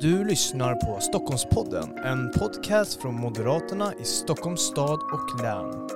Du lyssnar på Stockholmspodden, en podcast från Moderaterna i Stockholms stad och län.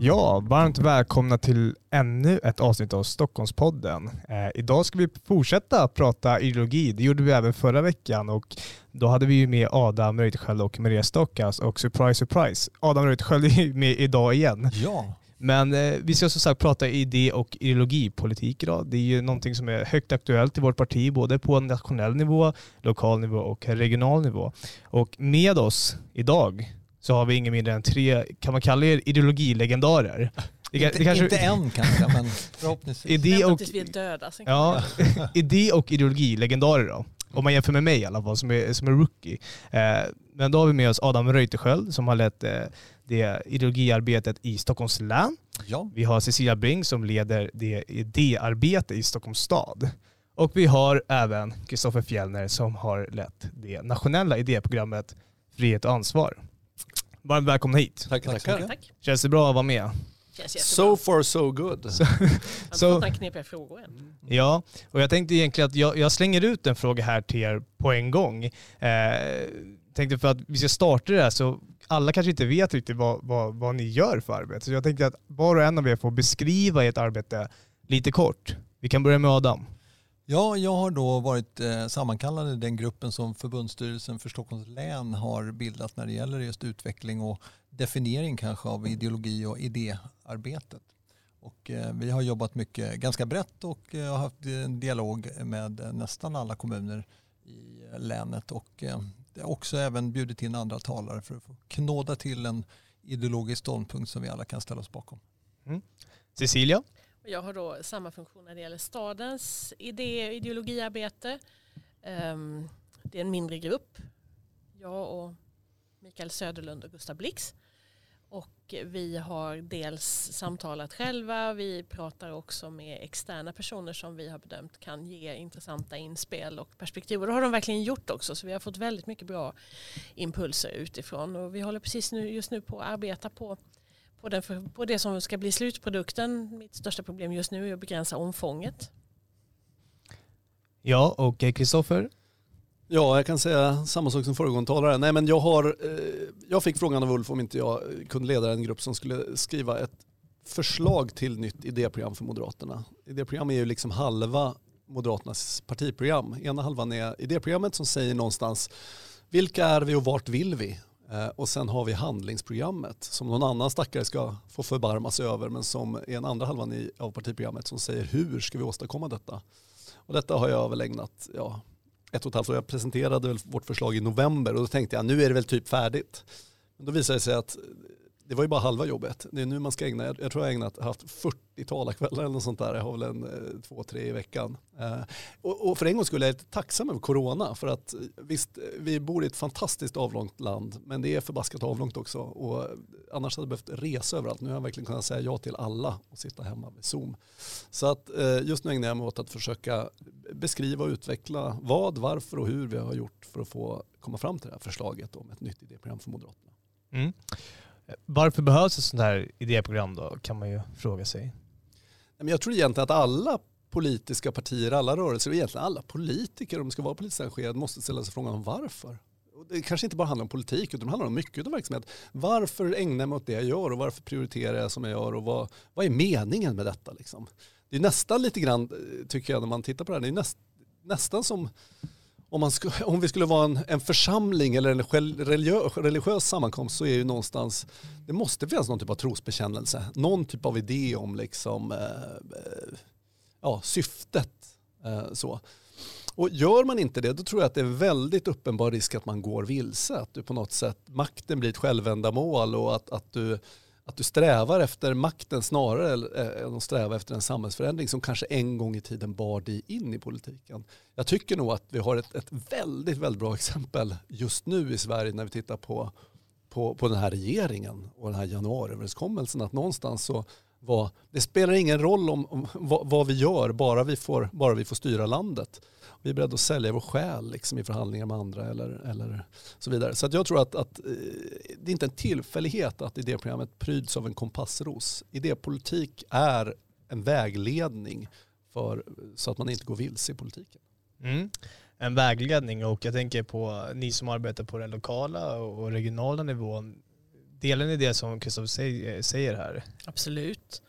Ja, varmt välkomna till ännu ett avsnitt av Stockholmspodden. Eh, idag ska vi fortsätta prata ideologi. Det gjorde vi även förra veckan och då hade vi ju med Adam Reuterskiöld och Maria Stockas och surprise surprise, Adam Reuterskiöld är med idag igen. Ja. Men eh, vi ska som sagt prata idé och ideologipolitik idag. Det är ju någonting som är högt aktuellt i vårt parti, både på nationell nivå, lokal nivå och regional nivå. Och med oss idag så har vi ingen mindre än tre, kan man kalla er ideologilegendarer? Det, inte, det kanske, inte än kanske, men förhoppningsvis. idé och, vi är döda. Sen ja, idé och ideologilegendarer då. Om man jämför med mig i alla fall, som är, som är rookie. Eh, men då har vi med oss Adam Reuterskiöld som har lett eh, det ideologiarbetet i Stockholms län. Ja. Vi har Cecilia Bring som leder det idéarbete i Stockholms stad. Och vi har även Kristoffer Fjellner som har lett det nationella idéprogrammet Frihet och ansvar. Varmt välkomna hit. Tack tackar. mycket. Tack. Känns det bra att vara med? So far so good. Så- Han så- har fått knepiga frågor än. Ja, och jag tänkte egentligen att jag, jag slänger ut en fråga här till er på en gång. Eh, tänkte för att vi ska starta det här så alla kanske inte vet riktigt vad, vad, vad ni gör för arbete. Så jag tänkte att var och en av er får beskriva ert arbete lite kort. Vi kan börja med Adam. ja, jag har då varit eh, sammankallad i den gruppen som förbundsstyrelsen för Stockholms län har bildat när det gäller just utveckling och definiering kanske av ideologi och idéarbetet. Och, eh, vi har jobbat mycket, ganska brett och eh, har haft en dialog med nästan alla kommuner i eh, länet och eh, också även bjudit in andra talare för att få knåda till en ideologisk ståndpunkt som vi alla kan ställa oss bakom. Cecilia? Och Jag har då samma funktion när det gäller stadens idé och ideologiarbete. Ehm, Det är en mindre grupp. Jag och Mikael Söderlund och Gustav Blix. Och vi har dels samtalat själva, vi pratar också med externa personer som vi har bedömt kan ge intressanta inspel och perspektiv. Och det har de verkligen gjort också, så vi har fått väldigt mycket bra impulser utifrån. Och vi håller precis nu, just nu på att arbeta på på, den för, på det som ska bli slutprodukten. Mitt största problem just nu är att begränsa omfånget. Ja, och eh, Kristoffer? Ja, jag kan säga samma sak som föregående talare. Nej, men jag, har, eh, jag fick frågan av Ulf om inte jag kunde leda en grupp som skulle skriva ett förslag till nytt idéprogram för Moderaterna. Idéprogram är ju liksom halva Moderaternas partiprogram. Ena halvan är idéprogrammet som säger någonstans vilka är vi och vart vill vi? Eh, och sen har vi handlingsprogrammet som någon annan stackare ska få förbarma sig över men som är en andra halvan av partiprogrammet som säger hur ska vi åstadkomma detta? Och detta har jag väl ägnat ja, ett och ett halvt år. Jag presenterade väl vårt förslag i november och då tänkte jag nu är det väl typ färdigt. Men då visade det sig att det var ju bara halva jobbet. Det är nu man ska ägna, jag tror jag har ägnat, haft 40 talarkvällar eller något sånt där. Jag har väl en eh, två, tre i veckan. Eh, och, och för en gång skulle jag är lite tacksam över corona. För att eh, visst, vi bor i ett fantastiskt avlångt land. Men det är förbaskat avlångt också. Och annars hade jag behövt resa överallt. Nu har jag verkligen kunnat säga ja till alla och sitta hemma med Zoom. Så att just nu ägnar jag mig åt att försöka beskriva och utveckla vad, varför och hur vi har gjort för att få komma fram till det här förslaget om ett nytt idéprogram för Moderaterna. Mm. Varför behövs ett sånt här idéprogram då, kan man ju fråga sig. Jag tror egentligen att alla politiska partier, alla rörelser och egentligen alla politiker, om de ska vara politiskt engagerade, måste ställa sig frågan om varför. Och det kanske inte bara handlar om politik, utan det handlar om mycket av verksamhet. Varför ägnar jag mig åt det jag gör och varför prioriterar jag som jag gör och vad, vad är meningen med detta? Liksom? Det är nästan lite grann, eh, tycker jag, när man tittar på det här, det är näst, nästan som om, man sku, om vi skulle vara en, en församling eller en religiö, religiös sammankomst så är ju någonstans, det måste finnas någon typ av trosbekännelse, någon typ av idé om liksom, eh, eh, ja, syftet. Eh, så. Och gör man inte det, då tror jag att det är väldigt uppenbar risk att man går vilse. Att du på något sätt, makten blir ett självändamål och att, att, du, att du strävar efter makten snarare eh, än att sträva efter en samhällsförändring som kanske en gång i tiden bar dig in i politiken. Jag tycker nog att vi har ett, ett väldigt, väldigt bra exempel just nu i Sverige när vi tittar på, på, på den här regeringen och den här januariöverenskommelsen. Att någonstans så vad, det spelar ingen roll om, om vad, vad, vi gör, bara vi, får, bara vi får styra landet. Vi är beredda att sälja vår själ liksom, i förhandlingar med andra eller, eller så vidare. Så jag tror att, att eh, det är inte en tillfällighet att idéprogrammet pryds av en kompassros. Idépolitik är en vägledning för, så att man inte går vilse i politiken. Mm. En vägledning och jag tänker på ni som arbetar på den lokala och regionala nivån. Delar ni det som Kristoffer eh, säger här? Absolut.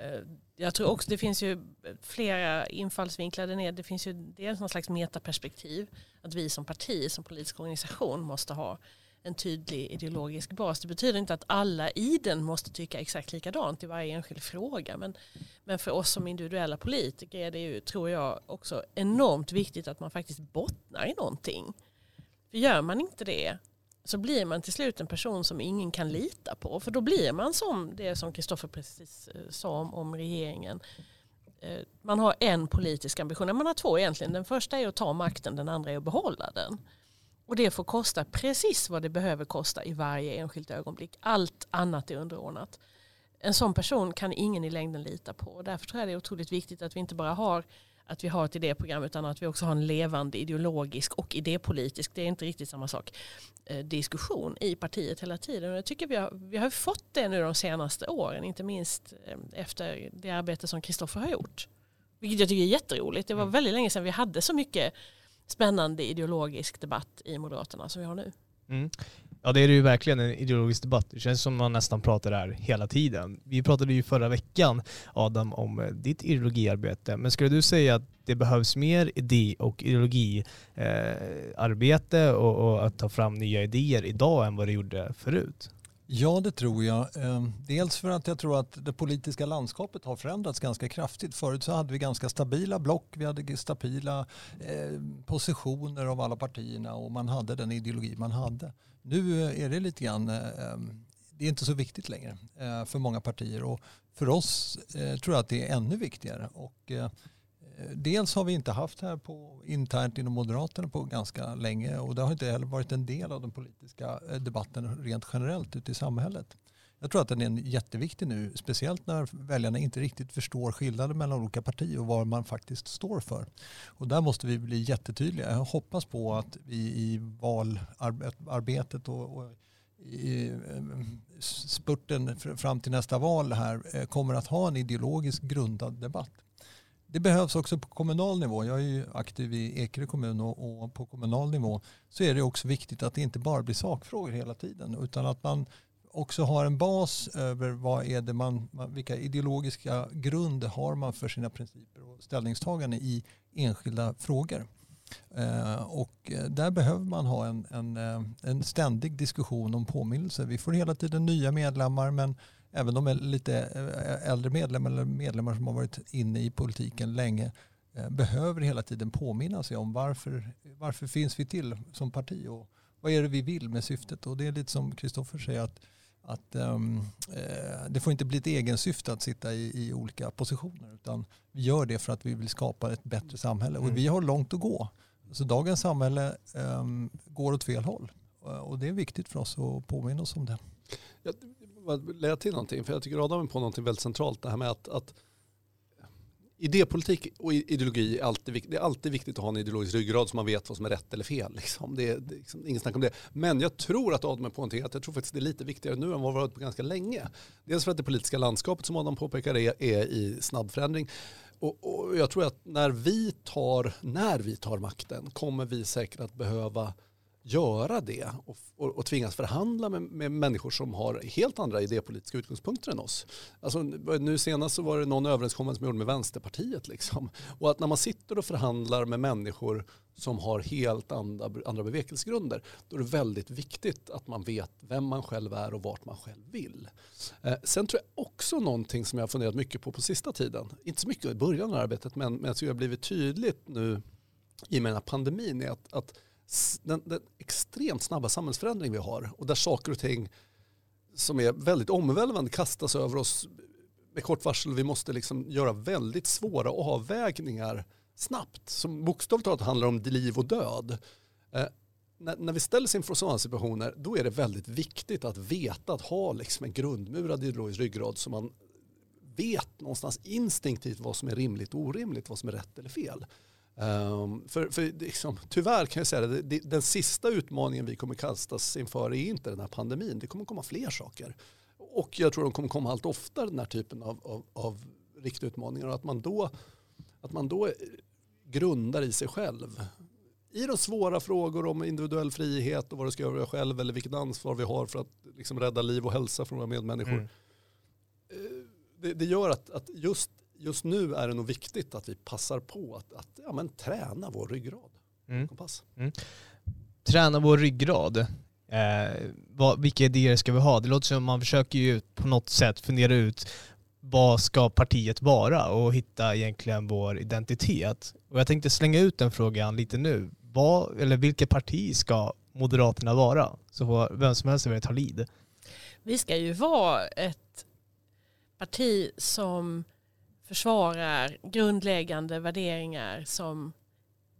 Eh, jag tror också det finns ju flera infallsvinklar där nere. Det finns ju dels någon slags metaperspektiv. Att vi som parti, som politisk organisation måste ha en tydlig ideologisk bas. Det betyder inte att alla i den måste tycka exakt likadant i varje enskild fråga. Men, men för oss som individuella politiker är det ju, tror jag, också enormt viktigt att man faktiskt bottnar i någonting. För gör man inte det så blir man till slut en person som ingen kan lita på. För då blir man som det som Kristoffer precis eh, sa om, om regeringen. Eh, man har en politisk ambition, man har två egentligen. Den första är att ta makten, den andra är att behålla den. Och det får kosta precis vad det behöver kosta i varje enskilt ögonblick. Allt annat är underordnat. En sån person kan ingen i längden lita på. Därför tror jag det är otroligt viktigt att vi inte bara har att vi har ett idéprogram utan att vi också har en levande ideologisk och idépolitisk, det är inte riktigt samma sak, eh, diskussion i partiet hela tiden. Och jag tycker vi har, vi har fått det nu de senaste åren, inte minst eh, efter det arbete som Kristoffer har gjort. Vilket jag tycker är jätteroligt. Det var mm. väldigt länge sedan vi hade så mycket spännande ideologisk debatt i Moderaterna som vi har nu. Mm. Ja det är ju verkligen en ideologisk debatt. Det känns som man nästan pratar där hela tiden. Vi pratade ju förra veckan Adam om eh, ditt ideologiarbete. Men skulle du säga att det behövs mer idé och ideologiarbete eh, och, och att ta fram nya idéer idag än vad det gjorde förut? Ja, det tror jag. Ehm, dels för att jag tror att det politiska landskapet har förändrats ganska kraftigt. Förut så hade vi ganska stabila block, vi hade stabila eh, positioner av alla partierna och man hade den ideologi man hade. Nu eh, är det lite grann, eh, eh, det är inte så viktigt längre för många partier och för oss tror jag att det är ännu viktigare. Och dels har vi inte haft här på, internt inom Moderaterna på ganska länge och det har inte heller varit en del av den politiska debatten rent generellt ute i samhället. Jag tror att den är jätteviktig nu, speciellt när väljarna inte riktigt förstår skillnaden mellan olika partier och vad man faktiskt står för. Och där måste vi bli jättetydliga. Jag hoppas på att vi i valarbetet och, och i eh, spurten fram till nästa val här eh, kommer att ha en ideologiskt grundad debatt. Det behövs också på kommunal nivå. Jag är ju aktiv i Ekerö kommun och, på kommunal nivå så är det också viktigt att det inte bara blir sakfrågor hela tiden utan att man också har en bas över vad är det man, vilka ideologiska grunder har man för sina principer och ställningstaganden i enskilda frågor. Eh, och eh, där behöver man ha en, en, eh, en ständig diskussion om påminnelser. Vi får hela tiden nya medlemmar men även de är lite äldre medlemmar eller medlemmar som har varit inne i politiken länge behöver hela tiden påminna sig om varför, varför finns vi till som parti och vad är det vi vill med syftet. Och det är lite som Kristoffer säger att, att um, det får inte bli ett egensyfte att sitta i, i, olika positioner utan vi gör det för att vi vill skapa ett bättre samhälle och mm. vi har långt att gå. Så dagens samhälle um, går åt fel håll och det är viktigt för oss att påminna oss om det lägga till någonting, för jag tycker Adam är på någonting väldigt centralt. Det här med att, att idépolitik och ideologi är alltid, det är alltid viktigt att ha en ideologisk ryggrad så man vet vad som är rätt eller fel. Liksom. Det är, det är liksom, ingen snack om det. Men jag tror att Adam är poängterat, jag tror faktiskt det är lite viktigare nu än vad det varit på ganska länge. Dels för att det politiska landskapet som Adam påpekar är, är i snabb förändring. Och, och jag tror att när vi, tar, när vi tar makten kommer vi säkert att behöva göra det och, och, och tvingas förhandla med, med, människor som har helt andra idépolitiska utgångspunkter än oss. Alltså, nu senast så var det någon överenskommelse med, med Vänsterpartiet. Liksom. Och att när man sitter och förhandlar med människor som har helt andra, andra bevekelsegrunder, då är det väldigt viktigt att man vet vem man själv är och vart man själv vill. Eh, sen tror jag också någonting som jag har funderat mycket på på sista tiden, inte så mycket i början av arbetet, men, men jag tror det har blivit tydligt nu i och med den här pandemin, är att, att den, den, extremt snabba samhällsförändring vi har och där saker och ting som är väldigt omvälvande kastas över oss med kort varsel. Vi måste liksom göra väldigt svåra avvägningar snabbt som bokstavligt talat handlar om liv och död. Eh, när, när, vi ställs inför sådana situationer då är det väldigt viktigt att veta att ha liksom en grundmurad ideologisk ryggrad så man vet någonstans instinktivt vad som är rimligt och orimligt, vad som är rätt eller fel. Um, för, för liksom, tyvärr kan jag säga det, det, den sista utmaningen vi kommer kastas inför är inte den här pandemin. Det kommer komma fler saker. Och jag tror de kommer komma allt oftare den här typen av, av, av riktiga utmaningar. Och att man, då, att man då grundar i sig själv. I de svåra frågor om individuell frihet och vad du ska göra själv eller vilket ansvar vi har för att liksom rädda liv och hälsa för våra medmänniskor. Mm. Eh, det, det, gör att, att just just nu är det nog viktigt att vi passar på att, att ja, men, träna vår ryggrad. Mm. Mm. Träna vår ryggrad. Eh, vad, vilka idéer ska vi ha? Det låter som att man försöker ju på något sätt fundera ut vad ska partiet vara och hitta egentligen vår identitet. Och jag tänkte slänga ut den frågan lite nu. Vad, eller vilket parti ska Moderaterna vara? Så får vem som helst ta lid. Vi ska ju vara ett parti som försvarar grundläggande värderingar som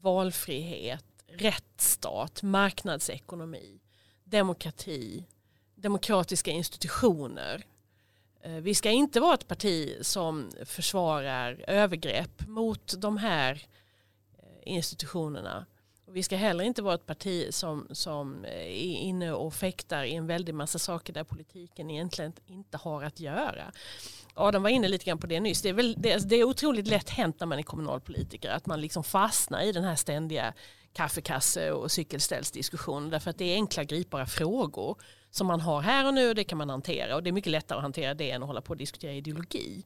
valfrihet, rättsstat, marknadsekonomi, demokrati, demokratiska institutioner. Eh, vi ska inte vara ett parti som försvarar övergrepp mot de här eh, institutionerna. Vi ska heller inte vara ett parti som, som eh, är inne och fäktar i en väldig massa saker där politiken egentligen inte har att göra. Adam var inne lite grann på det nyss. Det är, väl, det, det är otroligt lätt hänt när man är kommunalpolitiker att man liksom fastnar i den här ständiga kaffekasse och cykelställsdiskussionen därför att det är enkla gripbara frågor som man har här och nu och det kan man hantera och det är mycket lättare att hantera det än att hålla på och diskutera ideologi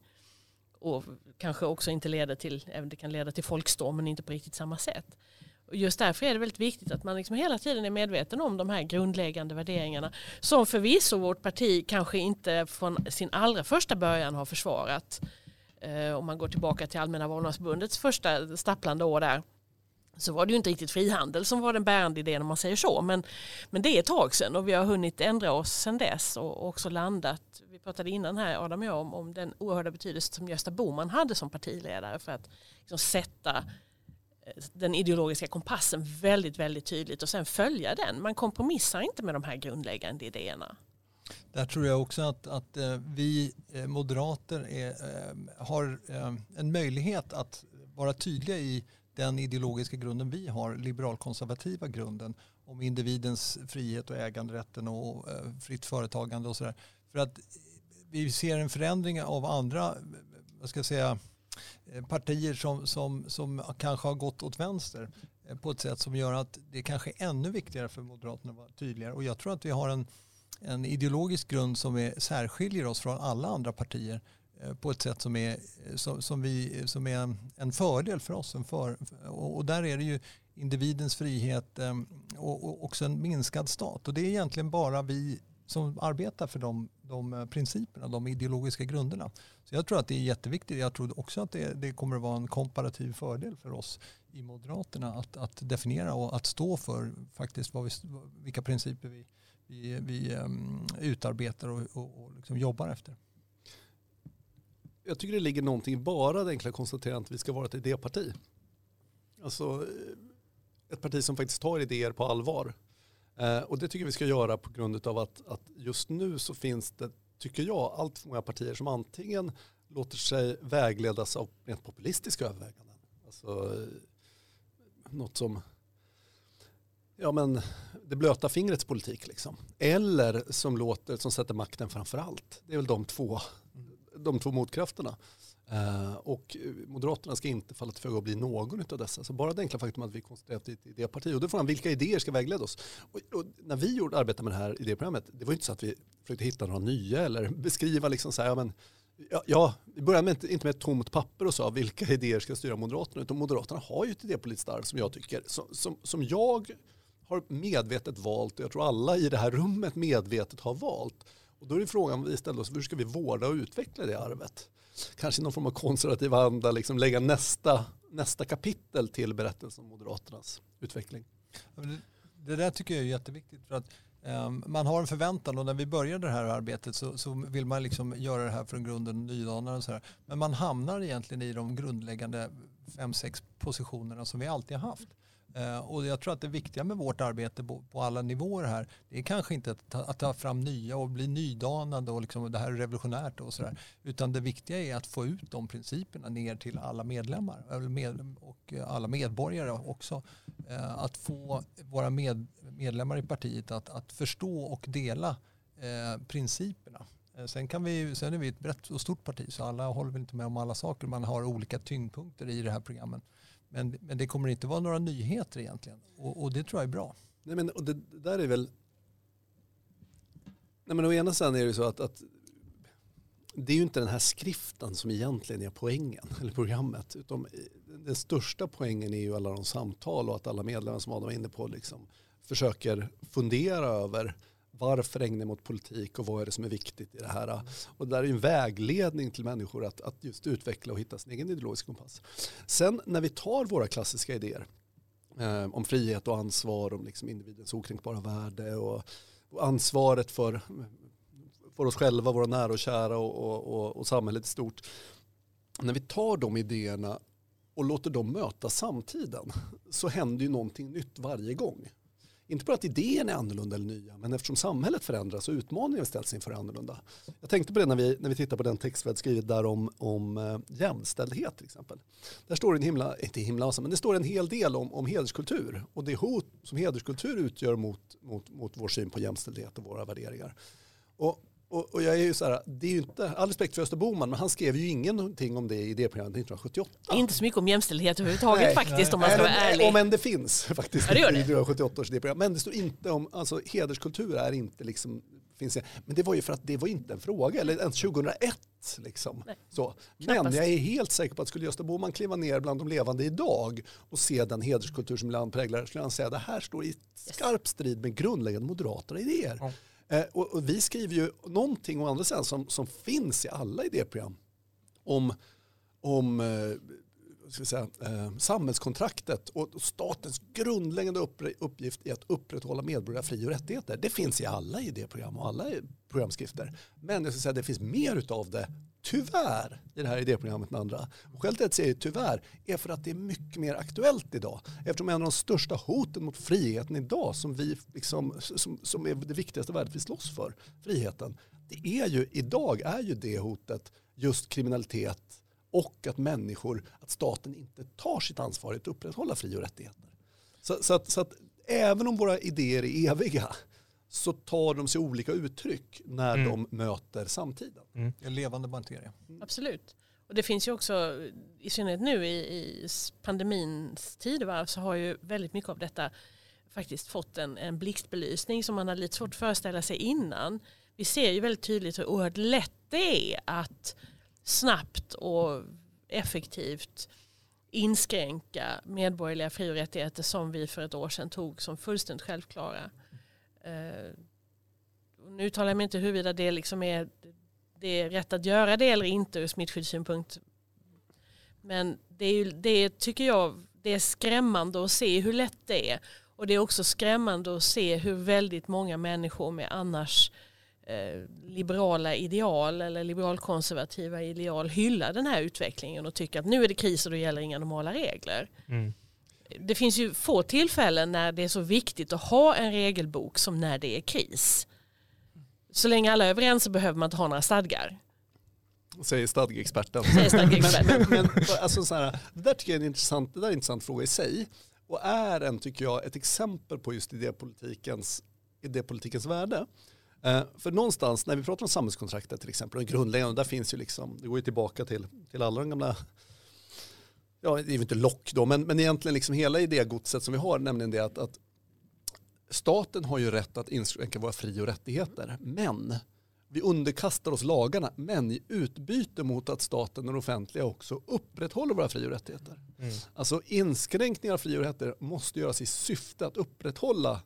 och kanske också inte leder till, det kan leda till folkstorm men inte på riktigt samma sätt. Och just därför är det väldigt viktigt att man liksom hela tiden är medveten om de här grundläggande värderingarna som förvisso vårt parti kanske inte från sin allra första början har försvarat. Eh, om man går tillbaka till Allmänna valnadsbundets första stapplande år där så var det ju inte riktigt frihandel som var den bärande idén om man säger så. Men, men det är ett tag sedan och vi har hunnit ändra oss sedan dess och också landat. Vi pratade innan här Adam och jag om, om den oerhörda betydelse som Gösta Boman hade som partiledare för att liksom, sätta den ideologiska kompassen väldigt, väldigt tydligt och sen följa den. Man kompromissar inte med de här grundläggande idéerna. Där tror jag också att, att eh, vi eh, moderater är, eh, har en möjlighet att vara tydliga i den ideologiska grunden vi har, liberalkonservativa grunden om individens frihet och äganderätten och fritt företagande och sådär. För att vi ser en förändring av andra, vad ska jag säga, Eh, partier som, som, som kanske har gått åt vänster eh, på ett sätt som gör att det kanske är ännu viktigare för Moderaterna att vara tydligare. Och jag tror att vi har en, en ideologisk grund som är, särskiljer oss från alla andra partier eh, på ett sätt som är, som, som vi, som är en fördel för oss. En för, och där är det ju individens frihet och, och också en minskad stat. Och det är egentligen bara vi som arbetar för de, de eh, principerna, de ideologiska grunderna. Så jag tror att det är jätteviktigt. Jag tror också att det, det kommer att vara en komparativ fördel för oss i Moderaterna att, att definiera och att stå för faktiskt vad vi, vilka principer vi, vi, vi um, utarbetar och, och, och liksom jobbar efter. Jag tycker det ligger någonting i bara det enkla konstaterandet att vi ska vara ett idéparti. Alltså eh, ett parti som faktiskt tar idéer på allvar. Eh, och det tycker vi ska göra på grund av att, att just nu så finns det tycker jag, allt för många partier som antingen låter sig vägledas av rent populistiska överväganden. Alltså något som ja, men det blöta fingrets politik. Liksom. Eller som, låter, som sätter makten framför allt. Det är väl de två, de två motkrafterna. Uh, och eh, Moderaterna ska inte falla till föga och bli någon av dessa. Så bara det enkla faktum att vi koncentrerar ett idéparti. Och då får man vilka idéer ska vägleda oss? Och, och när vi gjorde, arbetade med det här idéprogrammet, det var inte så att vi försökte hitta några nya eller beskriva liksom så här, ja, men, ja, ja, vi började med, inte med ett tomt papper och sa vilka idéer ska styra Moderaterna, utan Moderaterna har ju ett idépolitiskt arv som jag tycker, som, som, som jag har medvetet valt och jag tror alla i det här rummet medvetet har valt. Och då är det frågan vi ställde oss, hur ska vi vårda och utveckla det arvet? Kanske någon form av konservativ anda liksom lägga nästa, nästa kapitel till berättelsen om Moderaternas utveckling. Det där tycker jag är jätteviktigt. För att ehm, man har en förväntan och när vi började det här arbetet så, så vill man liksom göra det här från grunden nydanare och sådär. Men man hamnar egentligen i de grundläggande fem, sex positionerna som vi alltid har haft. Eh, och jag tror att det viktiga med vårt arbete på, alla nivåer här, det är kanske inte att ta, att ta fram nya och bli nydanande och liksom, det här är revolutionärt och sådär. Utan det viktiga är att få ut de principerna ner till alla medlemmar och eh, alla medborgare också. Eh, att få våra med, medlemmar i partiet att, att förstå och dela eh, principerna. Sen, kan vi, sen är vi ett brett och stort parti så alla håller väl inte med om alla saker. Man har olika tyngdpunkter i det här programmet. Men, men det kommer inte vara några nyheter egentligen och, och det tror jag är bra. Nej, men, och det, det där är väl... Nej, men å ena sidan är det så att, att det är ju inte den här skriften som egentligen är poängen, eller programmet. Utan den största poängen är ju alla de samtal och att alla medlemmar som Adam var inne på liksom försöker fundera över varför ägna mot politik och vad är det som är viktigt i det här. Och det där är en vägledning till människor att, att just utveckla och hitta sin egen ideologiska kompass. Sen när vi tar våra klassiska idéer eh, om frihet och ansvar, om liksom individens okränkbara värde och, och ansvaret för, för oss själva, våra nära och kära och, och, och, och samhället i stort. När vi tar de idéerna och låter dem möta samtiden så händer ju någonting nytt varje gång. Inte bara att idén är annorlunda eller nya, men eftersom samhället förändras och utmaningar ställs inför annorlunda. Jag tänkte på det när vi, när vi tittar på den text vi hade skrivit där om, om eh, jämställdhet till exempel. Där står en himla, inte himla alltså, men det står en hel del om, om hederskultur och det hot som hederskultur utgör mot, mot, mot vår syn på jämställdhet och våra värderingar. Och och, och, jag är ju så här, det är ju inte, all respekt för Öster Boman, men han skrev ju ingenting om det i idéprogrammet 1978. Inte så mycket om jämställdhet överhuvudtaget nej, faktiskt nej, om man ska vara ärlig. Om än det finns faktiskt ja, det det. i 1978 års idéprogram. Men det står inte om, alltså hederskultur är inte liksom, finns det, men det var ju för att det var inte en fråga, eller ens 2001 liksom. Nej, så. Men jag är helt säker på att skulle Gösta Boman kliva ner bland de levande idag och se den hederskultur som land präglar, skulle han säga det här står i skarp strid med grundläggande moderata idéer. Ja. Eh, och, och, vi skriver ju någonting å andra sidan som, som finns i alla idéprogram om, om eh, ska säga, eh, samhällskontraktet och statens grundläggande uppgift är att upprätthålla medborgerliga fri och rättigheter. Det finns i alla idéprogram och alla programskrifter. Men jag ska säga, det finns mer av det tyvärr i det här idéprogrammet med andra. Och skälet till att jag säger tyvärr är för att det är mycket mer aktuellt idag. Eftersom en av de största hoten mot friheten idag som, vi liksom, som, som är det viktigaste värdet vi slåss för, friheten, det är ju idag är ju det hotet just kriminalitet och att människor, att staten inte tar sitt ansvar att upprätthålla fri och rättigheter. Så, så, att, så att även om våra idéer är eviga så tar de sig olika uttryck när mm. de möter samtiden. Mm. En levande materia. Mm. Absolut. Och det finns ju också, i synnerhet nu i, i pandemins tidevarv så har ju väldigt mycket av detta faktiskt fått en, en blixtbelysning som man hade lite svårt att föreställa sig innan. Vi ser ju väldigt tydligt hur oerhört lätt det är att snabbt och effektivt inskränka medborgerliga fri och rättigheter som vi för ett år sedan tog som fullständigt självklara. Eh, nu uttalar jag mig inte huruvida det liksom är, det är rätt att göra det eller inte ur smittskyddssynpunkt. Men det, är ju, det tycker jag det är skrämmande att se hur lätt det är. Och det är också skrämmande att se hur väldigt många människor med annars eh, liberala ideal eller liberalkonservativa ideal hyllar den här utvecklingen och tycker att nu är det kris och då gäller inga normala regler. Mm det finns ju få tillfällen när det är så viktigt att ha en regelbok som när det är kris. Så länge alla är överens så behöver man inte ha några stadgar. Säger stadgeexperten. Säger stadgeexperten. men, men, alltså så här, det där tycker jag är en intressant, det där är en intressant fråga i sig. Och är en, tycker jag, ett exempel på just idépolitikens, idépolitikens värde. Uh, för någonstans när vi pratar om samhällskontraktet till exempel, och grundläggande, där finns ju liksom, det går ju tillbaka till, till alla de gamla ja det är ju inte lock då, men, men egentligen liksom hela idégodset som vi har, nämligen det att, att staten har ju rätt att inskränka våra fri och rättigheter, men vi underkastar oss lagarna, men i utbyte mot att staten och det offentliga också upprätthåller våra fri och rättigheter. Mm. Alltså inskränkningar av fri och rättigheter måste göras i syfte att upprätthålla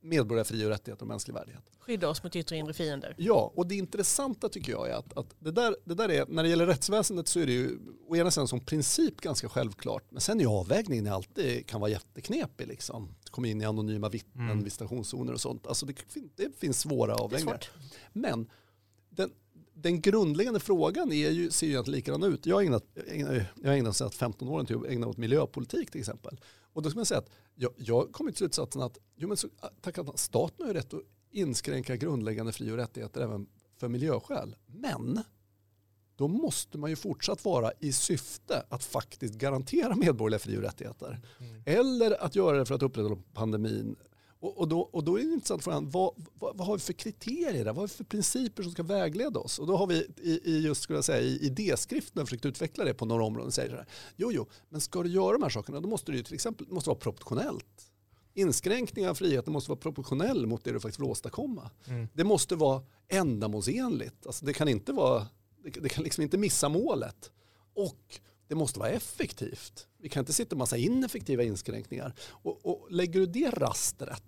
medborgerliga fri och rättigheter och mänsklig värdighet. Skydda oss mot yttre och inre fiender. Ja, och det intressanta tycker jag är att, att det, där, det där är, när det gäller rättsväsendet så är det ju å ena sidan som princip ganska självklart, men sen är avvägningen alltid kan vara jätteknepig liksom. Komma in i anonyma vittnen, mm. visitationszoner och sånt. Alltså det, det finns svåra avvägningar. Men den, den grundläggande frågan är ju, ser ju egentligen likadan ut. Jag har ägnat, jag har ägnat sedan 15 år till att ägna åt miljöpolitik till exempel. Och då ska man säga att jag, jag kommer till slutsatsen att jo, men så, tack att staten har rätt att inskränka grundläggande fri och rättigheter även för miljöskäl. Men då måste man ju fortsatt vara i syfte att faktiskt garantera medborgerliga fri och rättigheter. Mm. Eller att göra det för att upprätthålla pandemin. Och, och, då, och då är det intressant frågan, vad, vad, vad, har vi för kriterier? Vad har vi för principer som ska vägleda oss? Och då har vi i, i just skulle jag säga, i idéskriften försökt utveckla det på några områden. Säger så här, jo, jo, men ska du göra de här sakerna då måste det ju till exempel måste vara proportionellt. Inskränkningar av friheten måste vara proportionell mot det du faktiskt vill åstadkomma. Mm. Det måste vara ändamålsenligt. Alltså det kan inte vara det, kan liksom inte missa målet. Och det måste vara effektivt. Vi kan inte sitta med massa ineffektiva inskränkningar. Och, och lägger du det rastret,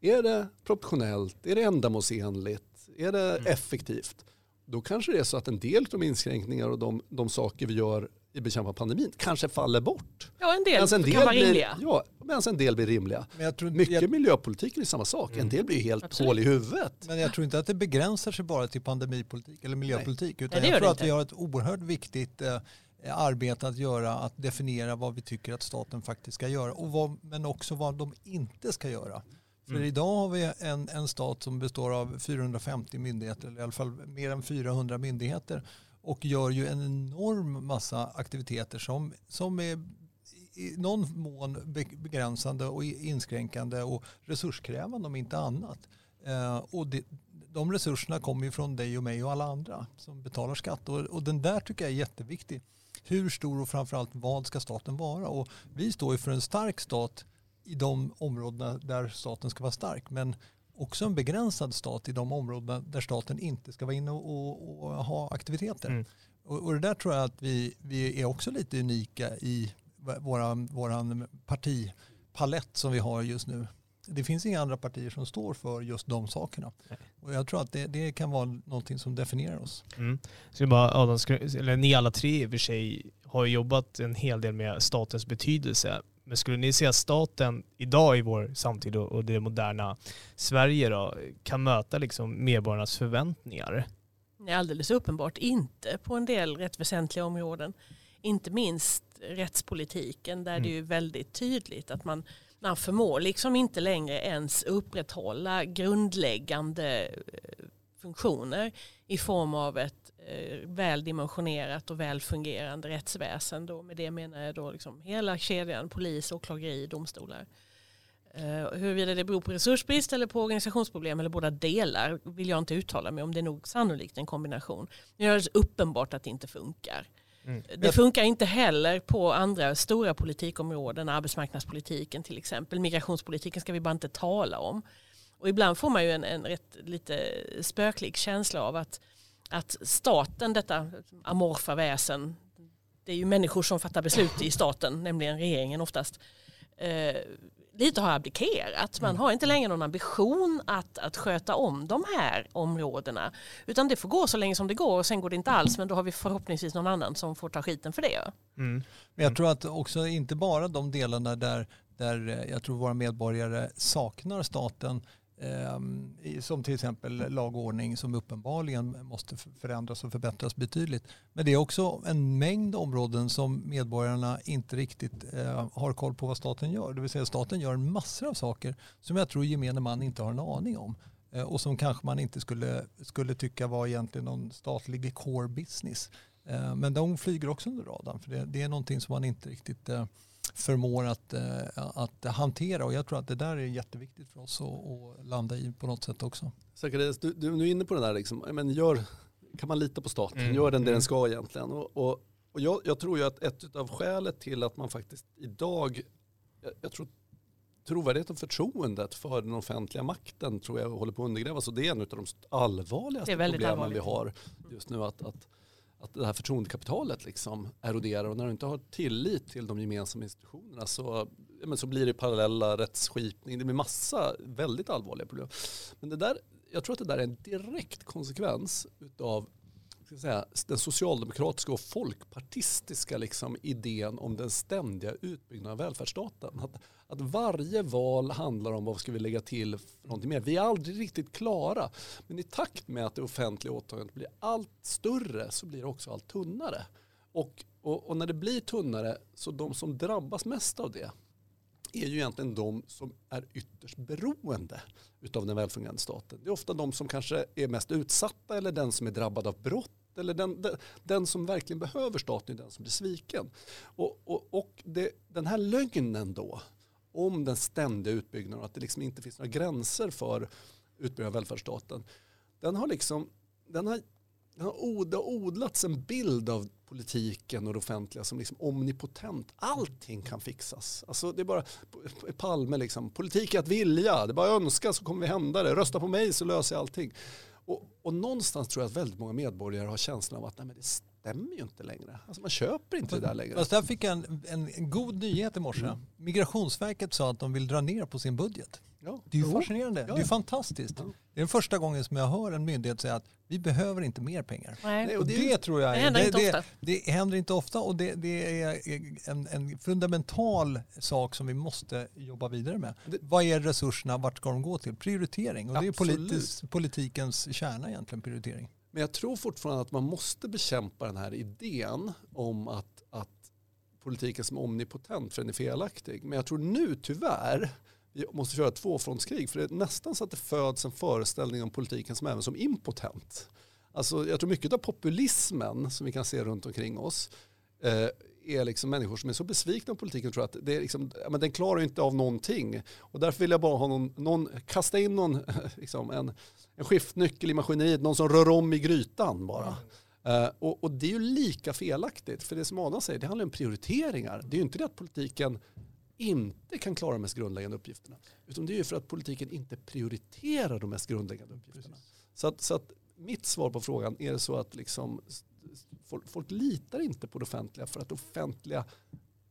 är det proportionellt, är det ändamålsenligt, är det mm. effektivt, då kanske det är så att en del av de inskränkningar och de, de saker vi gör i bekämpa pandemin kanske faller bort. Ja, en del, en del kan vara rimliga. Ja, medan en del blir rimliga. Men jag tror, Mycket jag, miljöpolitik är samma sak. Mm. En del blir helt Absolut. hål i huvudet. Men jag tror inte att det begränsar sig bara till pandemipolitik eller miljöpolitik. Nej. Utan Nej, jag tror att inte. vi har ett oerhört viktigt eh, arbete att göra, att definiera vad vi tycker att staten faktiskt ska göra. Och vad, men också vad de inte ska göra. För mm. idag har vi en, en stat som består av 450 myndigheter, eller i alla fall mer än 400 myndigheter och gör ju en enorm massa aktiviteter som, som är i någon mån begränsande och inskränkande och resurskrävande om inte annat. Eh, och det, de resurserna kommer ju från dig och mig och alla andra som betalar skatt och, och den där tycker jag är jätteviktig. Hur stor och framförallt vad ska staten vara? Och vi står ju för en stark stat i de områdena där staten ska vara stark. Men också en begränsad stat i de områden där staten inte ska vara inne och, och, och ha aktiviteter. Mm. Och, och, det där tror jag att vi, vi är också lite unika i våran, våran partipalett som vi har just nu. Det finns inga andra partier som står för just de sakerna. Nej. Och jag tror att det, det kan vara någonting som definierar oss. Mm. Så bara, Adam, eller ni alla tre i och för sig har jobbat en hel del med statens betydelse. Men skulle ni säga att staten idag i vår samtid och det moderna Sverige då, kan möta liksom medborgarnas förväntningar? Nej, alldeles uppenbart inte på en del rätt väsentliga områden. Inte minst rättspolitiken där mm. det är väldigt tydligt att man, man förmår liksom inte längre ens upprätthålla grundläggande eh, funktioner i form av ett eh, väldimensionerat väl dimensionerat och väl fungerande rättsväsen. Då. Med det menar jag då liksom hela kedjan polis, åklageri, domstolar. Eh, huruvida det beror på resursbrist eller på organisationsproblem eller båda delar vill jag inte uttala mig om. Det är nog sannolikt en kombination. Men det är uppenbart att det inte funkar. Mm. Det funkar inte heller på andra stora politikområden, arbetsmarknadspolitiken till exempel. Migrationspolitiken ska vi bara inte tala om. Och ibland får man ju en, en rätt lite spöklik känsla av att att staten, detta amorfa väsen, det är ju människor som fattar beslut i staten, nämligen regeringen oftast, eh, lite har abdikerat. Man har inte längre någon ambition att, att sköta om de här områdena. Utan det får gå så länge som det går och sen går det inte alls men då har vi förhoppningsvis någon annan som får ta skiten för det. Mm. Men jag tror att också inte bara de delarna där, där jag tror våra medborgare saknar staten Ehm, som till exempel lagordning som uppenbarligen måste förändras och förbättras betydligt. Men det är också en mängd områden som medborgarna inte riktigt eh, har koll på vad staten gör. Det vill säga staten gör massor av saker som jag tror gemene man inte har en aning om. Eh, och som kanske man inte skulle, skulle tycka var egentligen någon statlig core business. Eh, men de flyger också under radarn för det, det är någonting som man inte riktigt förmår att, eh, att hantera. Och jag tror att det där är jätteviktigt för oss att, att landa i på något sätt också. Zacharias, du, du, är inne på det där, liksom, men gör, kan man lita på staten? Mm. Gör den det mm. den ska egentligen? Och, och, och jag, jag, tror ju att ett av skälet till att man faktiskt idag, jag, jag tror trovärdigheten och förtroendet för den offentliga makten tror jag håller på att undergrävas och det är en av de allvarligaste problemen allvarligt. vi har just nu. Att, att att det här förtroendekapitalet liksom eroderar och när du inte har tillit till de gemensamma institutionerna så, men så blir det parallella rättsskipning. Det blir massa väldigt allvarliga problem. Men det där, jag tror att det där är en direkt konsekvens av ska säga, den socialdemokratiska och folkpartistiska liksom idén om den ständiga utbyggnaden av välfärdsstaten. Att, att varje val handlar om vad ska vi lägga till för någonting mer. Vi är aldrig riktigt klara. Men i takt med att det offentliga åtagandet blir allt större så blir det också allt tunnare. Och, och, och när det blir tunnare så de som drabbas mest av det är ju egentligen de som är ytterst beroende utav den välfungerande staten. Det är ofta de som kanske är mest utsatta eller den som är drabbad av brott eller den, den, den som verkligen behöver staten är den som blir sviken. Och, och, och det, den här lögnen då om den ständiga utbyggnaden och att det liksom inte finns några gränser för utbyggnaden av välfärdsstaten. Den har liksom, den har, det har odlats en bild av politiken och det offentliga som liksom omnipotent. Allting kan fixas. Alltså det är bara Palme liksom, politik är att vilja, det är bara att önska så kommer vi hända det, rösta på mig så löser jag allting. Och, och någonstans tror jag att väldigt många medborgare har känslan av att nej, men det stämmer ju inte längre. Alltså man köper inte det där längre. Fast där fick jag en, en, god nyhet i morse. Mm. Migrationsverket sa att de vill dra ner på sin budget. Ja. Det är ju fascinerande. Ja. Det är fantastiskt. Ja. Det är den första gången som jag hör en myndighet säga att vi behöver inte mer pengar. Nej. Och det, det tror jag det händer det, inte det, ofta. Det, händer inte ofta och det, det är en, en, fundamental sak som vi måste jobba vidare med. Vad är resurserna? Vart ska de gå till? Prioritering. Och det är politisk, politikens kärna egentligen, prioritering. Men jag tror fortfarande att man måste bekämpa den här idén om att, att politiken som omnipotent för den är felaktig. Men jag tror nu tyvärr vi måste köra ett tvåfrontskrig för det är nästan så att det föds en föreställning om politiken som även som impotent. Alltså, jag tror mycket av populismen som vi kan se runt omkring oss eh, är liksom människor som är så besvikna på politiken tror att det är liksom, men den klarar inte av någonting. Och därför vill jag bara ha någon, någon kasta in någon, liksom, en, en skiftnyckel i maskineriet, någon som rör om i grytan bara. Mm. Uh, och, och, det är ju lika felaktigt, för det som Adam säger, det handlar om prioriteringar. Det är ju inte det att politiken inte kan klara de mest grundläggande uppgifterna. Utan det är ju för att politiken inte prioriterar de mest grundläggande uppgifterna. Så att, så att mitt svar på frågan, är det så att liksom, folk, folk litar inte på det offentliga för att det offentliga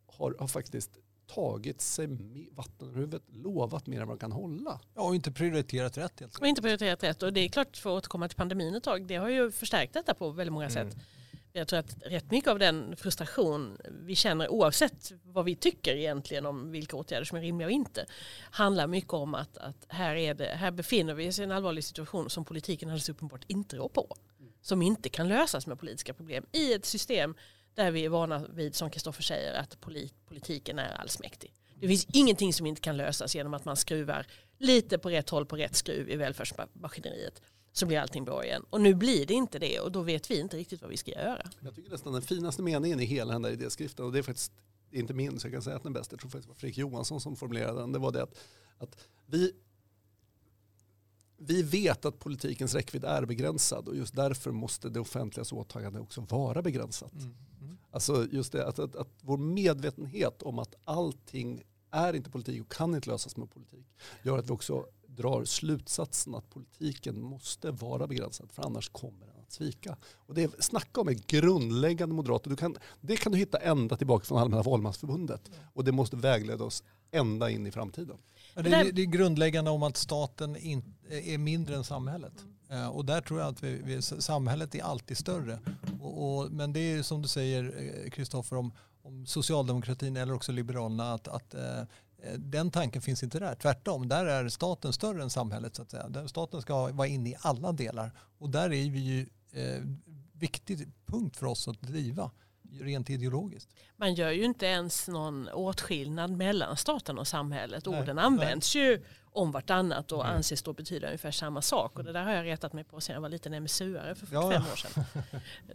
har, har faktiskt tagit sig vatten över huvudet, lovat mer än man kan hålla. Ja, och inte prioriterat rätt. Helt. Och inte prioriterat rätt. Och det är klart, för att återkomma till pandemin ett tag, det har ju förstärkt detta på väldigt många mm. sätt. Jag tror att rätt mycket av den frustration vi känner oavsett vad vi tycker egentligen om vilka åtgärder som är rimliga och inte handlar mycket om att, att här, är det, här befinner vi oss i en allvarlig situation som politiken alldeles uppenbart inte rår på. Som inte kan lösas med politiska problem i ett system där vi är vana vid, som Kristoffer säger, att polit, politiken är allsmäktig. Det finns ingenting som inte kan lösas genom att man skruvar lite på rätt håll på rätt skruv i välfärdsmaskineriet så blir allting bra igen. Och nu blir det inte det och då vet vi inte riktigt vad vi ska göra. Jag tycker nästan den finaste meningen i hela den där idéskriften och det är faktiskt inte min så jag kan säga att den är bäst. Jag tror faktiskt det var Fredrik Johansson som formulerade den. Det var det att, att vi, vi vet att politikens räckvidd är begränsad och just därför måste det offentligas åtagande också vara begränsat. Mm. Mm. Alltså just det att, att, att vår medvetenhet om att allting är inte politik och kan inte lösas med politik gör att vi också drar slutsatsen att politiken måste vara begränsad för annars kommer den att svika. Och det är, snacka om en grundläggande moderat. Du kan, det kan du hitta ända tillbaka från Allmänna valmansförbundet och det måste vägleda oss ända in i framtiden. Ja, det, är, det är grundläggande om att staten in, är mindre än samhället. Mm. Och där tror jag att vi, vi, samhället är alltid större. Och, och, men det är som du säger eh, Kristoffer om, om socialdemokratin eller också liberalerna att, att eh, Eh, den tanken finns inte där. Tvärtom, där är staten större än samhället. Så att säga. Staten ska vara inne i alla delar. Och där är vi ju eh, viktig punkt för oss att driva rent ideologiskt. Man gör ju inte ens någon åtskillnad mellan staten och samhället. Nej, Orden används nej. ju om vartannat och mm. anses då betyda ungefär samma sak. Och det där har jag retat mig på sedan jag var liten MSU-are för 45 ja. år sedan.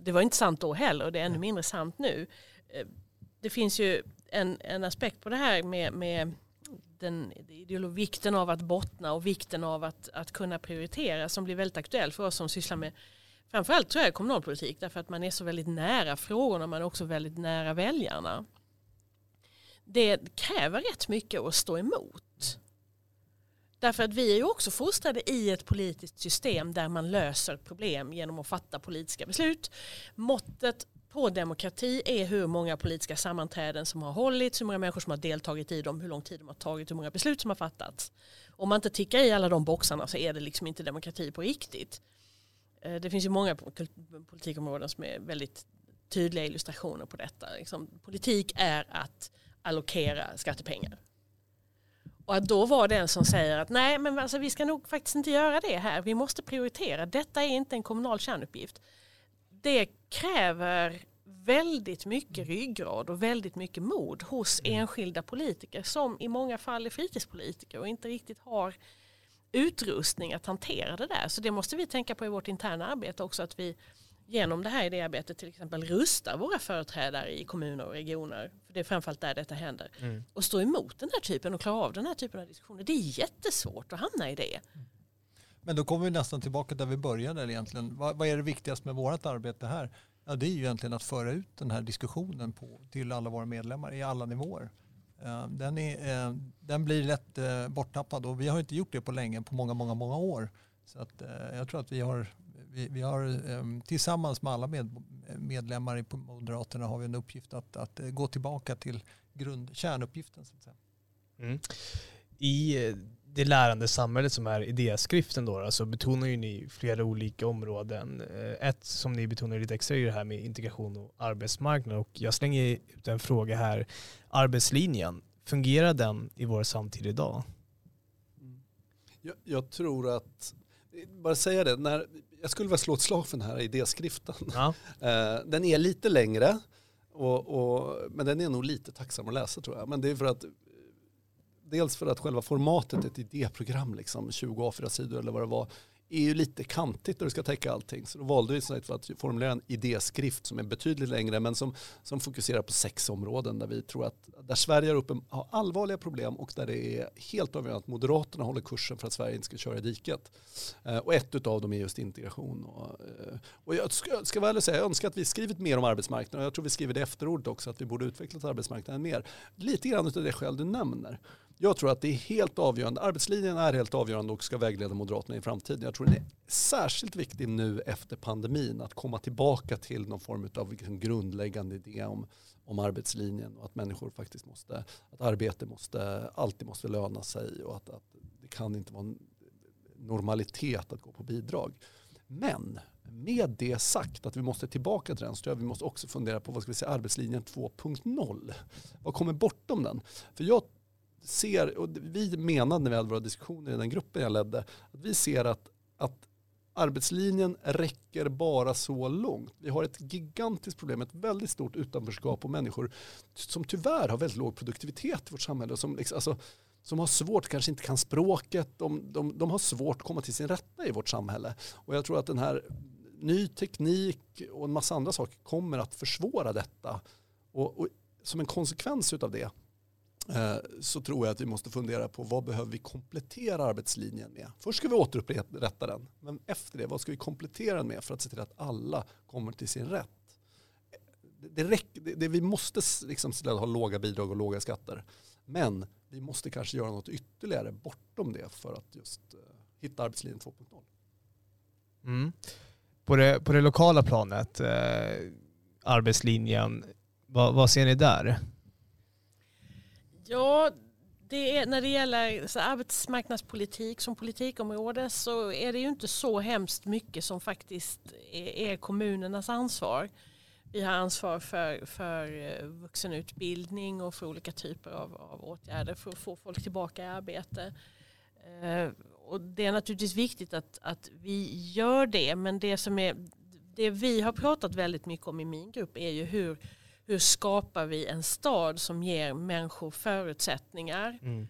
Det var inte sant då heller och det är ännu mindre sant nu. Eh, det finns ju en, en aspekt på det här med, med den vikten av att bottna och vikten av att, att kunna prioritera som blir väldigt aktuell för oss som sysslar med framförallt tror jag kommunalpolitik därför att man är så väldigt nära frågorna man är också väldigt nära väljarna. Det kräver rätt mycket att stå emot. Därför att vi är ju också fostrade i ett politiskt system där man löser problem genom att fatta politiska beslut. Måttet på demokrati är hur många politiska sammanträden som har hållits, hur många människor som har deltagit i dem, hur lång tid de har tagit, hur många beslut som har fattats. Om man inte tickar i alla de boxarna så är det liksom inte demokrati på riktigt. Eh, det finns ju många politikområden som är väldigt tydliga illustrationer på detta. Liksom, politik är att allokera skattepengar. Och att då vara den som säger att nej men alltså, vi ska nog faktiskt inte göra det här. Vi måste prioritera. Detta är inte en kommunal kärnuppgift. Det kräver väldigt mycket ryggrad och väldigt mycket mod hos mm. enskilda politiker som i många fall är fritidspolitiker och inte riktigt har utrustning att hantera det där. Så det måste vi tänka på i vårt interna arbete också att vi genom det här idéarbetet till exempel rustar våra företrädare i kommuner och regioner. För Det är framförallt där detta händer. Mm. Och stå emot den här typen och klara av den här typen av diskussioner. Det är jättesvårt att hamna i det. Men då kommer vi nästan tillbaka där vi började egentligen. Vad, vad är det viktigaste med vårt arbete här? Ja, det är ju egentligen att föra ut den här diskussionen på, till alla våra medlemmar i alla nivåer. Eh, den, är, eh, den blir lätt eh, borttappad och vi har inte gjort det på länge, på många, många, många år. Så att, jag tror att vi har, vi, vi har ehm, tillsammans med alla med, medlemmar i Moderaterna har vi en uppgift att, att gå tillbaka till grund, kärnuppgiften. Så att säga. Mm. I det lärande samhället som är idéskriften då, alltså betonar ju ni flera olika områden. Eh, ett som ni betonar lite extra är det här med integration och arbetsmarknad och jag slänger ut en fråga här. Arbetslinjen, fungerar den i vår samtid idag? Jag, jag tror att, bara säga det, när, jag skulle vilja slå ett slag för den här idéskriften. Ja. Eh, den är lite längre, och, och, men den är nog lite tacksam att läsa tror jag. Men det är för att dels för att själva formatet, ett idéprogram, liksom, 20 A4-sidor eller vad det var, är ju lite kantigt och du ska täcka allting. Så då valde vi för att formulera en idéskrift som är betydligt längre men som, som fokuserar på sex områden där vi tror att där Sverige har, upp har allvarliga problem och där det är helt avgörande att Moderaterna håller kursen för att Sverige inte ska köra i diket. Eh, och ett av dem är just integration. Och, eh, och jag ska, ska väl säga, jag önskar att vi skrivit mer om arbetsmarknaden och jag tror vi skriver det efterordet också att vi borde utvecklat arbetsmarknaden mer. Lite grann av det skäl du nämner. Jag tror att det är helt avgörande, arbetslinjen är helt avgörande och ska vägleda Moderaterna i framtiden. Jag tror det är särskilt viktigt nu efter pandemin att komma tillbaka till någon form av liksom grundläggande idé om, om arbetslinjen och att människor faktiskt måste, att arbete måste, alltid måste löna sig och att, att det kan inte vara en normalitet att gå på bidrag. Men med det sagt att vi måste tillbaka till den så vi måste också fundera på vad ska vi säga, arbetslinjen 2.0. Vad kommer bortom den? För jag ser, och vi menade när vi hade våra diskussioner i den gruppen jag ledde, att vi ser att, att arbetslinjen räcker bara så långt. Vi har ett gigantiskt problem, ett väldigt stort utanförskap och människor som tyvärr har väldigt låg produktivitet i vårt samhälle. Som, liksom, alltså, som har svårt, kanske inte kan språket, de, de, de har svårt att komma till sin rätta i vårt samhälle. Och jag tror att den här ny teknik och en massa andra saker kommer att försvåra detta. Och, och som en konsekvens av det Eh, så tror jag att vi måste fundera på vad behöver vi komplettera arbetslinjen med. Först ska vi återupprätta den, men efter det, vad ska vi komplettera den med för att se till att alla kommer till sin rätt? Eh, det, räcker, det, det vi måste liksom ha låga bidrag och låga skatter, men vi måste kanske göra något ytterligare bortom det för att just eh, hitta arbetslinjen 2.0. Mm. På, det, på det lokala planet, eh, arbetslinjen, vad, vad ser ni där? Ja, det är, när det gäller så arbetsmarknadspolitik som politikområde så är det ju inte så hemskt mycket som faktiskt är, är kommunernas ansvar. Vi har ansvar för, för eh, vuxenutbildning och för olika typer av, av åtgärder för att få folk tillbaka i arbete. Eh, och det är naturligtvis viktigt att, att vi gör det men det som är det vi har pratat väldigt mycket om i min grupp är ju hur hur skapar vi en stad som ger människor förutsättningar mm.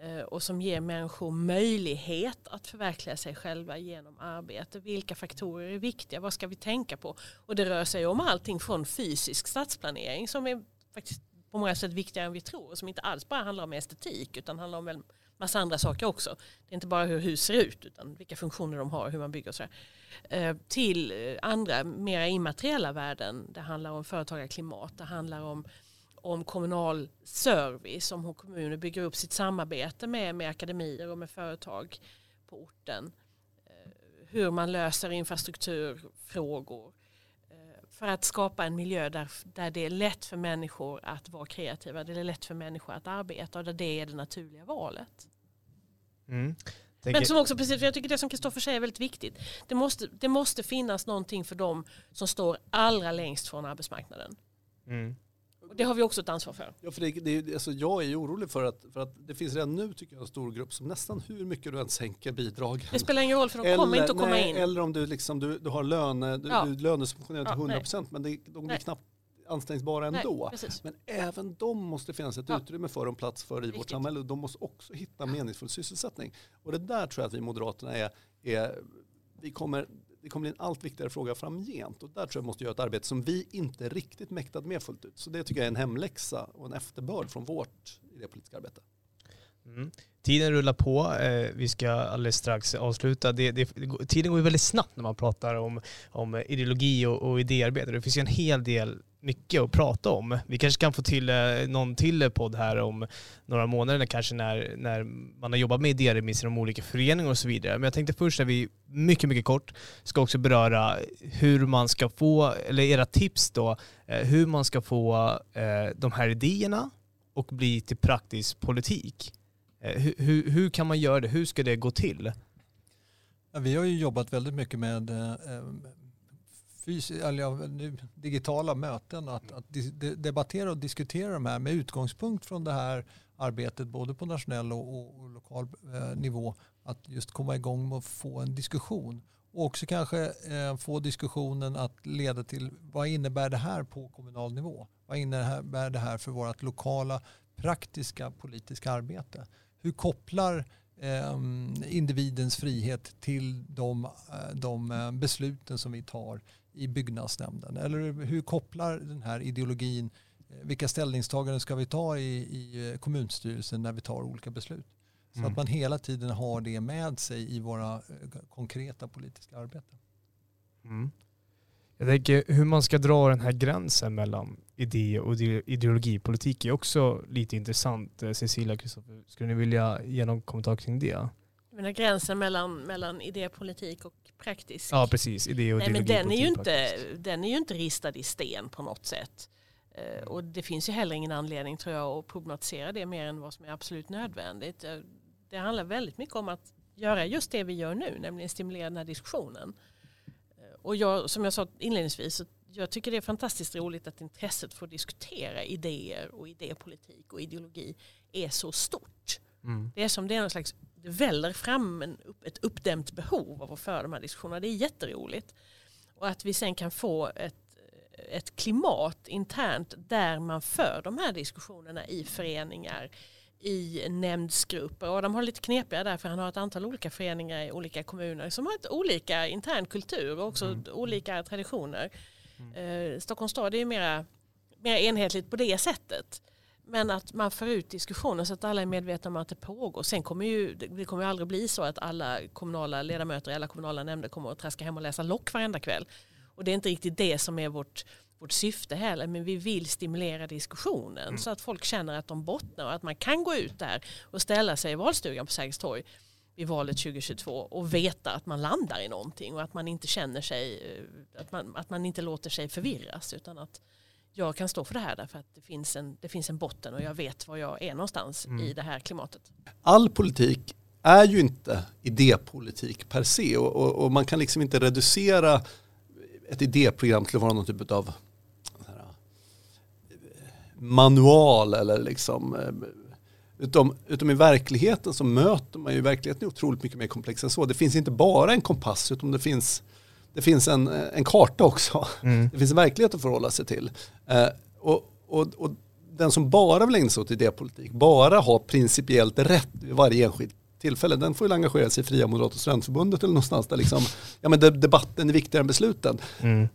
Eh, och som ger människor möjlighet att förverkliga sig själva genom arbete. Vilka faktorer är viktiga? Vad ska vi tänka på? Och det rör sig om allting från fysisk stadsplanering som är faktiskt på många sätt viktigare än vi tror. Som inte alls bara handlar om estetik utan handlar om en massa andra saker också. Det är inte bara hur hus ser ut utan vilka funktioner de har, hur man bygger och sådär. Eh, till eh, andra mer immateriella värden. Det handlar om företagarklimat, det handlar om, om kommunal service, om hur kommuner bygger upp sitt samarbete med, med akademier och med företag på orten. Eh, hur man löser infrastrukturfrågor för att skapa en miljö där, där det är lätt för människor att vara kreativa, där det är lätt för människor att arbeta och där det är det naturliga valet. Mm. Men som också, precis, för jag tycker det som Kristoffer säger är väldigt viktigt. Det måste, det måste finnas någonting för dem som står allra längst från arbetsmarknaden. mm. Och det har vi också ett ansvar för. Ja, för det, det, alltså jag är ju orolig för att, för att det finns redan nu tycker jag en stor grupp som nästan hur mycket du än sänker bidragen. Det spelar ingen roll för de kommer inte att komma nej, in. Eller om du, liksom, du, du har löne, du, Ja. du lönesubventionerar till Ja, 100 procent men det, de blir Nej. knappt anställningsbara Nej, ändå. precis. Men även de måste finnas ett Ja. utrymme för och en plats för i vårt Riktigt. samhälle. De måste också hitta meningsfull sysselsättning. Och det där tror jag att vi Moderaterna är, är vi kommer, det kommer bli en allt viktigare fråga framgent. Och där tror jag måste göra ett arbete som vi inte riktigt mäktat med fullt ut. Så det tycker jag är en hemläxa och en efterbörd från vårt idépolitiska arbete. Mm. Tiden rullar på. Eh, vi ska alldeles strax avsluta. Det, det, tiden går ju väldigt snabbt när man pratar om, om ideologi och, och idéarbete. Det finns ju en hel del mycket att prata om. Vi kanske kan få till eh, någon till podd här om några månader kanske när, när man har jobbat med idéremisser om olika föreningar och så vidare. Men jag tänkte först att vi mycket, mycket kort ska också beröra hur man ska få, eller era tips då, eh, hur man ska få eh, de här idéerna och bli till praktisk politik. Hur, hur, hur kan man göra det? Hur ska det gå till? Ja, vi har ju jobbat väldigt mycket med eh, eller ja, digitala möten, att, att debattera och diskutera de här med utgångspunkt från det här arbetet både på nationell och, och, lokal eh, nivå. Att just komma igång med att få en diskussion. Och också kanske eh, få diskussionen att leda till vad innebär det här på kommunal nivå? Vad innebär det här för vårt lokala praktiska politiska arbete? Hur kopplar eh, individens frihet till de, eh, de eh, besluten som vi tar i byggnadsnämnden? Eller hur kopplar den här ideologin, eh, vilka ställningstaganden ska vi ta i, i eh, kommunstyrelsen när vi tar olika beslut? Så Mm. att man hela tiden har det med sig i våra eh, konkreta politiska arbeten. Mm. Jag tänker hur man ska dra den här gränsen mellan idé och ide- ideologipolitik är också lite intressant. Cecilia, Kristoffer, skulle ni vilja ge någon kommentar kring det? Menar, gränsen mellan, mellan idépolitik och praktisk. Ja, precis. Idé och Nej, men den är, ju inte, den är ju inte ristad i sten på något sätt. Eh, Och det finns ju heller ingen anledning tror jag att problematisera det mer än vad som är absolut nödvändigt. Eh, Det handlar väldigt mycket om att göra just det vi gör nu, nämligen stimulera den här diskussionen. Eh, Och jag, som jag sa inledningsvis, jag tycker det är fantastiskt roligt att intresset för att diskutera idéer och idépolitik och ideologi är så stort. Mm. Det är som det är någon slags, det väller fram en, ett uppdämt behov av att föra de här diskussionerna. Det är jätteroligt. Och att vi sen kan få ett, ett klimat internt där man för de här diskussionerna i föreningar, i nämndsgrupper. Och de har lite knepiga där för han har ett antal olika föreningar i olika kommuner som har ett olika intern kultur och också olika traditioner. Eh, Stockholms stad är ju mera, mera enhetligt på det sättet. Men att man för ut diskussionen så att alla är medvetna om att det pågår. Sen kommer ju, det kommer ju aldrig bli så att alla kommunala ledamöter i alla kommunala nämnder kommer att traska hem och läsa lock varenda kväll. Och det är inte riktigt det som är vårt, vårt syfte heller. Men vi vill stimulera diskussionen så att folk känner att de bottnar och att man kan gå ut där och ställa sig i valstugan på Sergels torg i valet 2022 och veta att man landar i någonting och att man inte känner sig, eh, att man, att man inte låter sig förvirras utan att jag kan stå för det här därför att det finns en, det finns en botten och jag vet var jag är någonstans i det här klimatet. all politik är ju inte idépolitik per se och, och, och man kan liksom inte reducera ett idéprogram till att vara någon typ av här, manual eller liksom eh, utom, utom i verkligheten så möter man ju verkligheten är otroligt mycket mer komplex än så. Det finns inte bara en kompass utan det finns, det finns en, en karta också. Mm. Det finns en verklighet att förhålla sig till. Eh, och, och, och den som bara vill ägna sig åt idépolitik, bara har principiellt rätt vid varje enskilt tillfälle, den får ju engagera sig i Fria Moderata Studentförbundet eller någonstans där liksom, ja, men de- debatten är viktigare än besluten. Mm.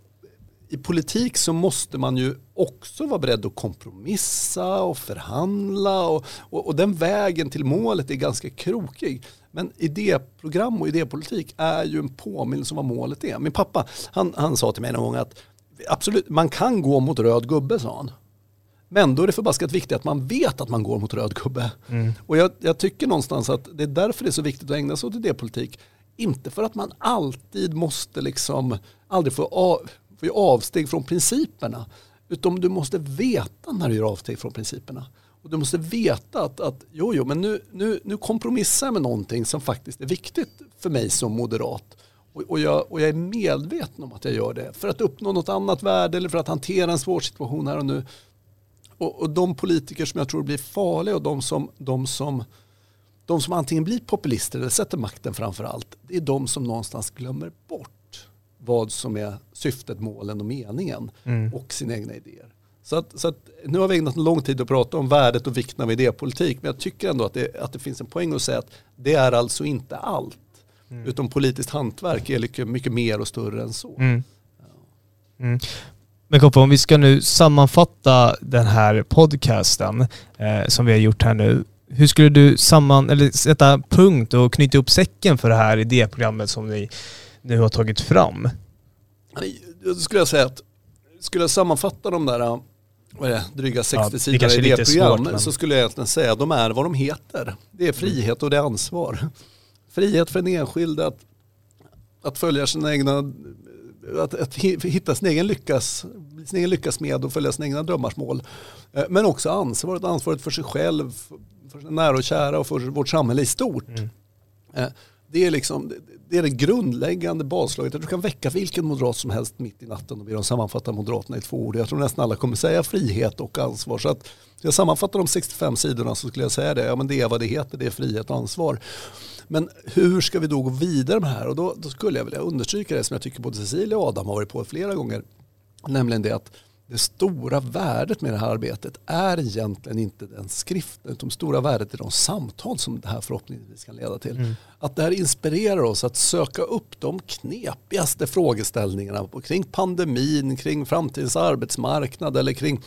I politik så måste man ju också vara beredd att kompromissa och förhandla och, och, och den vägen till målet är ganska krokig. Men idéprogram och idépolitik är ju en påminnelse om vad målet är. Min pappa, han, han sa till mig någon gång att absolut, man kan gå mot röd gubbe, sa han. Men då är det förbaskat viktigt att man vet att man går mot röd gubbe. Mm. Och jag, jag tycker någonstans att det är därför det är så viktigt att ägna sig åt idépolitik. Inte för att man alltid måste liksom, aldrig få, av, får göra avsteg från principerna. Utan du måste veta när du gör avsteg från principerna. Och du måste veta att, att jo, jo, men nu, nu, nu kompromissar jag med någonting som faktiskt är viktigt för mig som moderat. Och, och, jag, och jag är medveten om att jag gör det för att uppnå något annat värde eller för att hantera en svår situation här och nu. Och, och de politiker som jag tror blir farliga och de som, de som de som antingen blir populister eller sätter makten framför allt, det är de som någonstans glömmer bort vad som är syftet, målen och meningen mm. och sina egna idéer. Så, att, så att, nu har vi ägnat en lång tid att prata om värdet och vikten av idépolitik, men jag tycker ändå att det, att det finns en poäng att säga att det är alltså inte allt. Mm. Utan politiskt hantverk är mycket, mycket mer och större än så. Mm. Mm. Men Koppa, om vi ska nu sammanfatta den här podcasten eh, som vi har gjort här nu. Hur skulle du samman, eller sätta punkt och knyta upp säcken för det här idéprogrammet som ni nu har tagit fram? Då skulle jag säga att skulle jag sammanfatta de där vad är det, dryga 60 ja, sidor idéprogram men... så skulle jag egentligen säga att de är vad de heter. Det är frihet och det är ansvar. Frihet för den enskilde att, att följa sina egna, att, att hitta sin egen, lyckas, sin egen lyckas med och följa sina egna drömmars mål. Eh, men också ansvaret, ansvaret för sig själv, för sina nära och kära och för vårt samhälle i stort. Mm. Det är, liksom, det är det grundläggande baslaget. Du kan väcka vilken moderat som helst mitt i natten och be dem sammanfatta Moderaterna i två ord. Jag tror nästan alla kommer säga frihet och ansvar. Så att jag sammanfattar de 65 sidorna så skulle jag säga det. Ja, men det är vad det heter, det är frihet och ansvar. Men hur ska vi då gå vidare med det här? Och då, då skulle jag vilja understryka det som jag tycker både Cecilia och Adam har varit på flera gånger. Nämligen det att det stora värdet med det här arbetet är egentligen inte den skriften utan det stora värdet är de samtal som det här förhoppningsvis kan leda till. Mm. Att det här inspirerar oss att söka upp de knepigaste frågeställningarna kring pandemin, kring framtidens arbetsmarknad eller kring,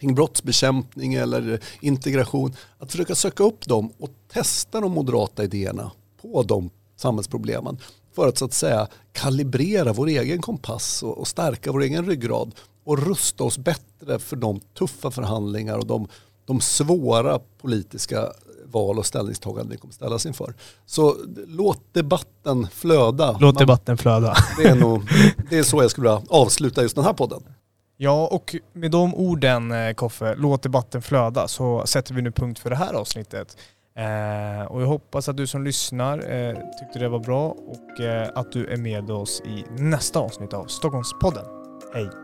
kring brottsbekämpning eller integration. Att försöka söka upp dem och testa de moderata idéerna på de samhällsproblemen för att så att säga kalibrera vår egen kompass och, och stärka vår egen ryggrad och rusta oss bättre för de tuffa förhandlingar och de, de svåra politiska val och ställningstaganden vi kommer ställas inför. Så låt debatten flöda. Låt debatten flöda. Det är, nog, det är så jag skulle vilja avsluta just den här podden. Ja, och med de orden eh, Koffe, låt debatten flöda, så sätter vi nu punkt för det här avsnittet. Eh, och jag hoppas att du som lyssnar eh, tyckte det var bra och eh, att du är med oss i nästa avsnitt av Stockholmspodden. Hej!